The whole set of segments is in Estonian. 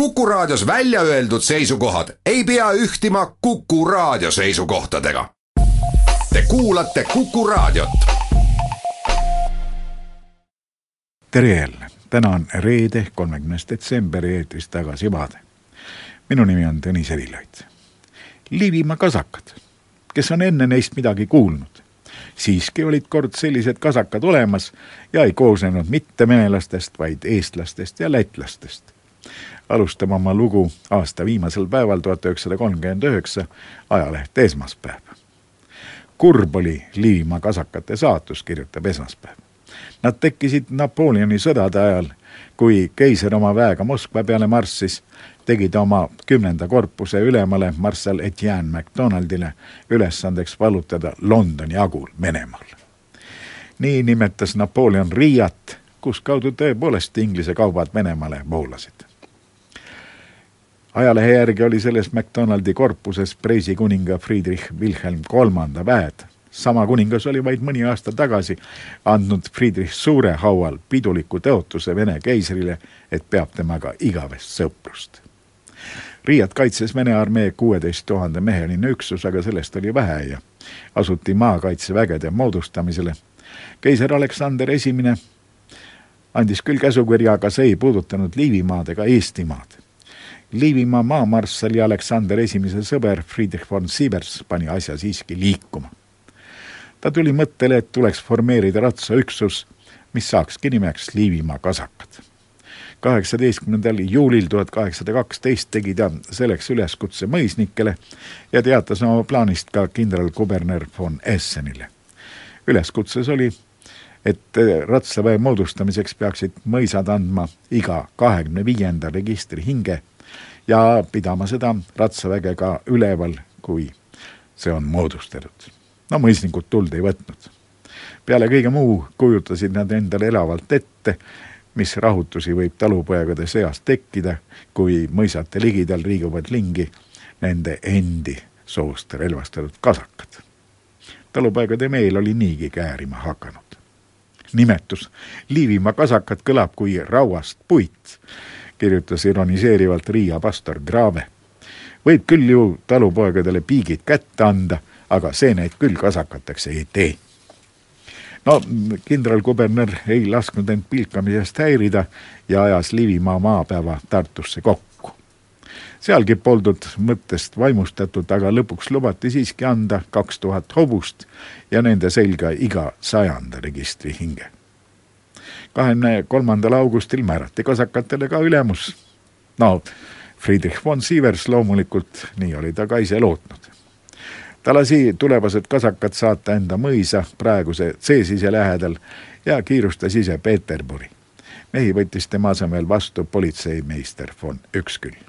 Kuku Raadios välja öeldud seisukohad ei pea ühtima Kuku Raadio seisukohtadega. Te kuulate Kuku Raadiot. tere jälle, täna on reede, kolmekümnes detsember ja eetris tagasi vaade. minu nimi on Tõnis Erilaid. Liivimaa kasakad, kes on enne neist midagi kuulnud, siiski olid kord sellised kasakad olemas ja ei koosnenud mitte venelastest, vaid eestlastest ja lätlastest alustame oma lugu aasta viimasel päeval, tuhat üheksasada kolmkümmend üheksa, ajaleht Esmaspäev. kurb oli Liivimaa kasakate saatus, kirjutab Esmaspäev. Nad tekkisid Napoleoni sõdade ajal, kui keiser oma väega Moskva peale marssis, tegi ta oma kümnenda korpuse ülemale marssal Etienne MacDonaldile ülesandeks vallutada Londoni agul Venemaal. nii nimetas Napoleon Riiat, kus kaudu tõepoolest Inglise kaubad Venemaale voolasid ajalehe järgi oli selles McDonaldi korpuses Preisi kuninga Friedrich Wilhelm kolmanda väed. sama kuningas oli vaid mõni aasta tagasi andnud Friedrich Suure haual piduliku tõotuse Vene keisrile, et peab temaga igavest sõprust. Riiat kaitses Vene armee kuueteist tuhande meheline üksus, aga sellest oli vähe ja asuti maakaitsevägede moodustamisele. keiser Aleksander Esimene andis küll käsukirja, aga see ei puudutanud Liivimaad ega Eestimaad Liivimaa maamarssali Aleksander Esimese sõber Friedrich von Sievers pani asja siiski liikuma. ta tuli mõttele, et tuleks formeerida ratsaüksus, mis saakski nimeks Liivimaa kasakad. kaheksateistkümnendal juulil tuhat kaheksasada kaksteist tegi ta selleks üleskutse mõisnikele ja teatas oma plaanist ka kindralkuberner von Essenile. üleskutses oli, et ratsaväe moodustamiseks peaksid mõisad andma iga kahekümne viienda registri hinge ja pidama seda ratsaväge ka üleval, kui see on moodustatud. no mõisnikud tuld ei võtnud. peale kõige muu kujutasid nad endale elavalt ette, mis rahutusi võib talupoegade seas tekkida, kui mõisate ligidal liiguvad lingi nende endi soost relvastatud kasakad. talupoegade meel oli niigi käärima hakanud. nimetus Liivimaa kasakad kõlab kui rauast puit kirjutas ironiseerivalt Riia pastor Graave. võib küll ju talupoegadele piigid kätte anda, aga see neid küll kasakateks ei tee. no kindralkuberner ei lasknud end pilkamisest häirida ja ajas Liivimaa maapäeva Tartusse kokku. sealgi poldud mõttest vaimustatud, aga lõpuks lubati siiski anda kaks tuhat hobust ja nende selga iga sajanda registri hinge kahekümne kolmandal augustil määrati kasakatele ka ülemus. no Friedrich von Sievers loomulikult, nii oli ta ka ise lootnud. ta lasi tulevased kasakad saata enda mõisa praeguse Ceesise lähedal ja kiirustas ise Peterburi. mehi võttis tema asemel vastu politseimeister von Üksküll.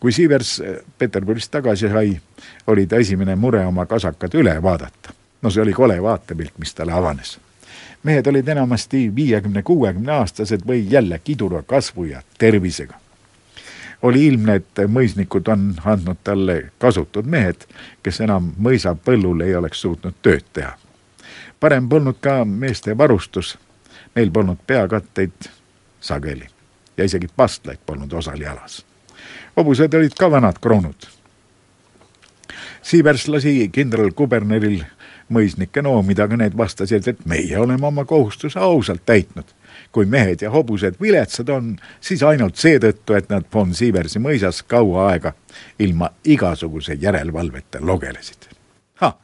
kui Sievers Peterburist tagasi sai, oli ta esimene mure oma kasakad üle vaadata. no see oli kole vaatepilt, mis talle avanes mehed olid enamasti viiekümne, kuuekümne aastased või jälle kidura kasvu ja tervisega. oli ilmne, et mõisnikud on andnud talle kasutud mehed, kes enam mõisapõllul ei oleks suutnud tööd teha. parem polnud ka meeste varustus, neil polnud peakatteid sageli ja isegi pastlaid polnud osal jalas. hobused olid ka vanad kroonud. Siivers lasi kindralkuberneril mõisnikke noomida, aga need vastasid, et meie oleme oma kohustuse ausalt täitnud. kui mehed ja hobused viletsad on, siis ainult seetõttu, et nad von Sieversi mõisas kaua aega ilma igasuguse järelevalveta logelesid. ah,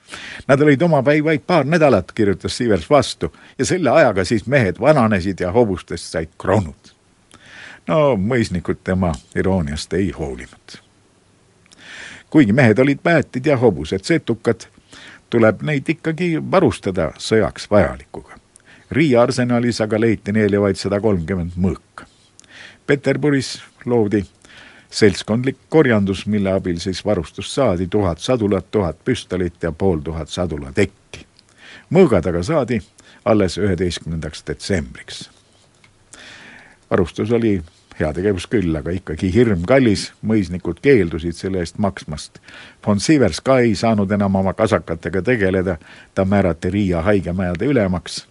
nad olid omapäi vaid paar nädalat, kirjutas Siivers vastu ja selle ajaga siis mehed vananesid ja hobustest said kroonud. no mõisnikud tema irooniast ei hoolinud kuigi mehed olid väetid ja hobused setukad, tuleb neid ikkagi varustada sõjaks vajalikuga. Riia arsenalis aga leiti neile vaid sada kolmkümmend mõõka. Peterburis loodi seltskondlik korjandus, mille abil siis varustust saadi tuhat sadulat, tuhat püstolit ja pool tuhat sadulatekki. mõõgad aga saadi alles üheteistkümnendaks detsembriks. varustus oli heategevus küll, aga ikkagi hirmkallis, mõisnikud keeldusid selle eest maksmast. von Sievers ka ei saanud enam oma kasakatega tegeleda, ta määrati Riia haigemajade ülemaks.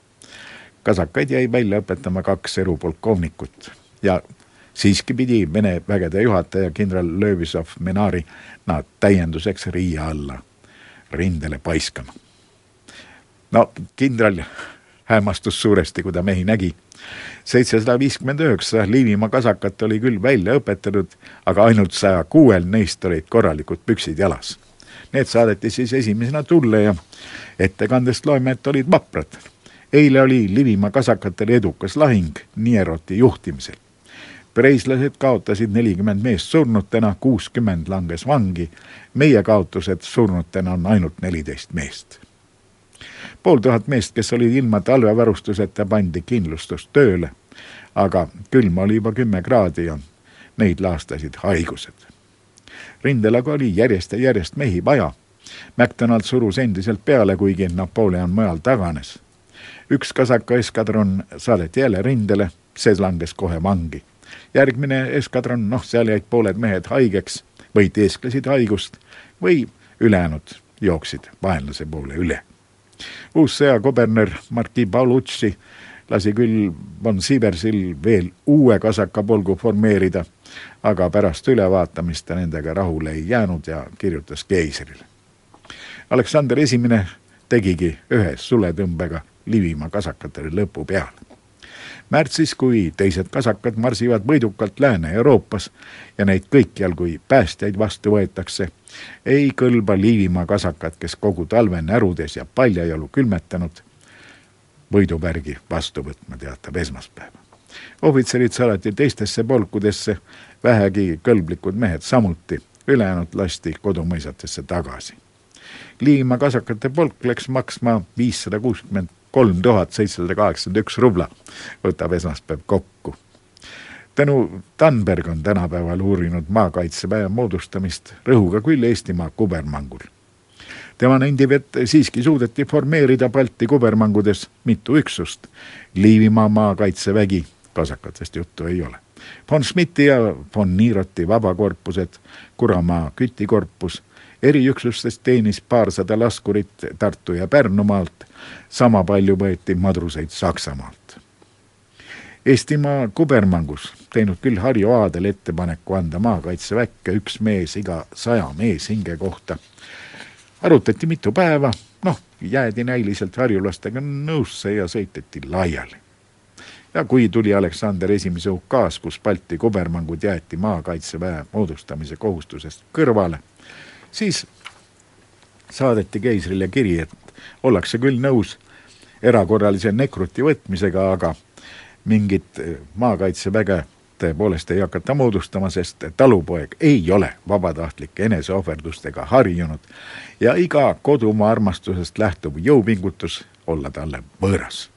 kasakaid jäi välja õpetama kaks erupolkovnikut ja siiski pidi Vene vägede juhataja kindral Lövisov Menari nad täienduseks Riia alla rindele paiskama. no kindral hämmastus suuresti, kui ta mehi nägi. seitsesada viiskümmend üheksa Liivimaa kasakat oli küll välja õpetatud, aga ainult saja kuuel neist olid korralikud püksid jalas. Need saadeti siis esimesena tulle ja ettekandest loeme, et olid vaprad. eile oli Liivimaa kasakatel edukas lahing Nieroti juhtimisel preislased kaotasid nelikümmend meest surnutena, kuuskümmend langes vangi. meie kaotused surnutena on ainult neliteist meest. Pool tuhat meest, kes olid ilma talvevarustuseta, pandi kindlustustööle. aga külm oli juba kümme kraadi ja neid laastasid haigused. rindel aga oli järjest ja järjest mehi vaja. MacDonald surus endiselt peale, kuigi Napoleon mujal taganes. üks kasaka eskadron saadeti jälle rindele, see langes kohe vangi järgmine eskadron, noh, seal jäid pooled mehed haigeks või teesklesid haigust või ülejäänud jooksid vaenlase poole üle. Uus sõjakuberner Marti Paulucci lasi küll von Sieversil veel uue kasakapolgu formeerida, aga pärast ülevaatamist ta nendega rahule ei jäänud ja kirjutas keisrile. Aleksander Esimene tegigi ühe suletõmbega Liivimaa kasakatele lõpu peale märtsis, kui teised kasakad marsivad võidukalt Lääne-Euroopas ja neid kõikjal kui päästjaid vastu võetakse, ei kõlba Liivimaa kasakad, kes kogu talve närudes ja paljajalu külmetanud, võidupärgi vastu võtma, teatab esmaspäev. ohvitserid saadeti teistesse polkudesse, vähegi kõlblikud mehed samuti, ülejäänud lasti kodumõisatesse tagasi. Liivimaa kasakate polk läks maksma viissada kuuskümmend kolm tuhat seitsesada kaheksakümmend üks rubla, võtab esmaspäev kokku. tänu Tanberg on tänapäeval uurinud maakaitseväe moodustamist rõhuga küll Eestimaa kubermangul. tema nendib, et siiski suudeti formeerida Balti kubermangudes mitu üksust. Liivimaa maakaitsevägi, kasakatest juttu ei ole. von Schmidti ja von Niiroti vabakorpused, Kuramaa kütikorpus eriüksustes teenis paarsada laskurit Tartu ja Pärnumaalt, sama palju võeti madruseid Saksamaalt. Eestimaa kubermangus teinud küll Harju Aadel ettepaneku anda maakaitseväkke üks mees iga saja meeshinge kohta. arutati mitu päeva, noh, jäädi näiliselt harjulastega nõusse ja sõiteti laiali ja kui tuli Aleksander Esimese ukaas, kus Balti kubermangud jäeti maakaitseväe moodustamise kohustusest kõrvale siis saadeti keisrile kiri, et ollakse küll nõus erakorralise nekruti võtmisega, aga mingit maakaitseväge tõepoolest ei hakata moodustama, sest talupoeg ei ole vabatahtlike eneseohverdustega harjunud ja iga kodumaa armastusest lähtuv jõupingutus olla talle võõras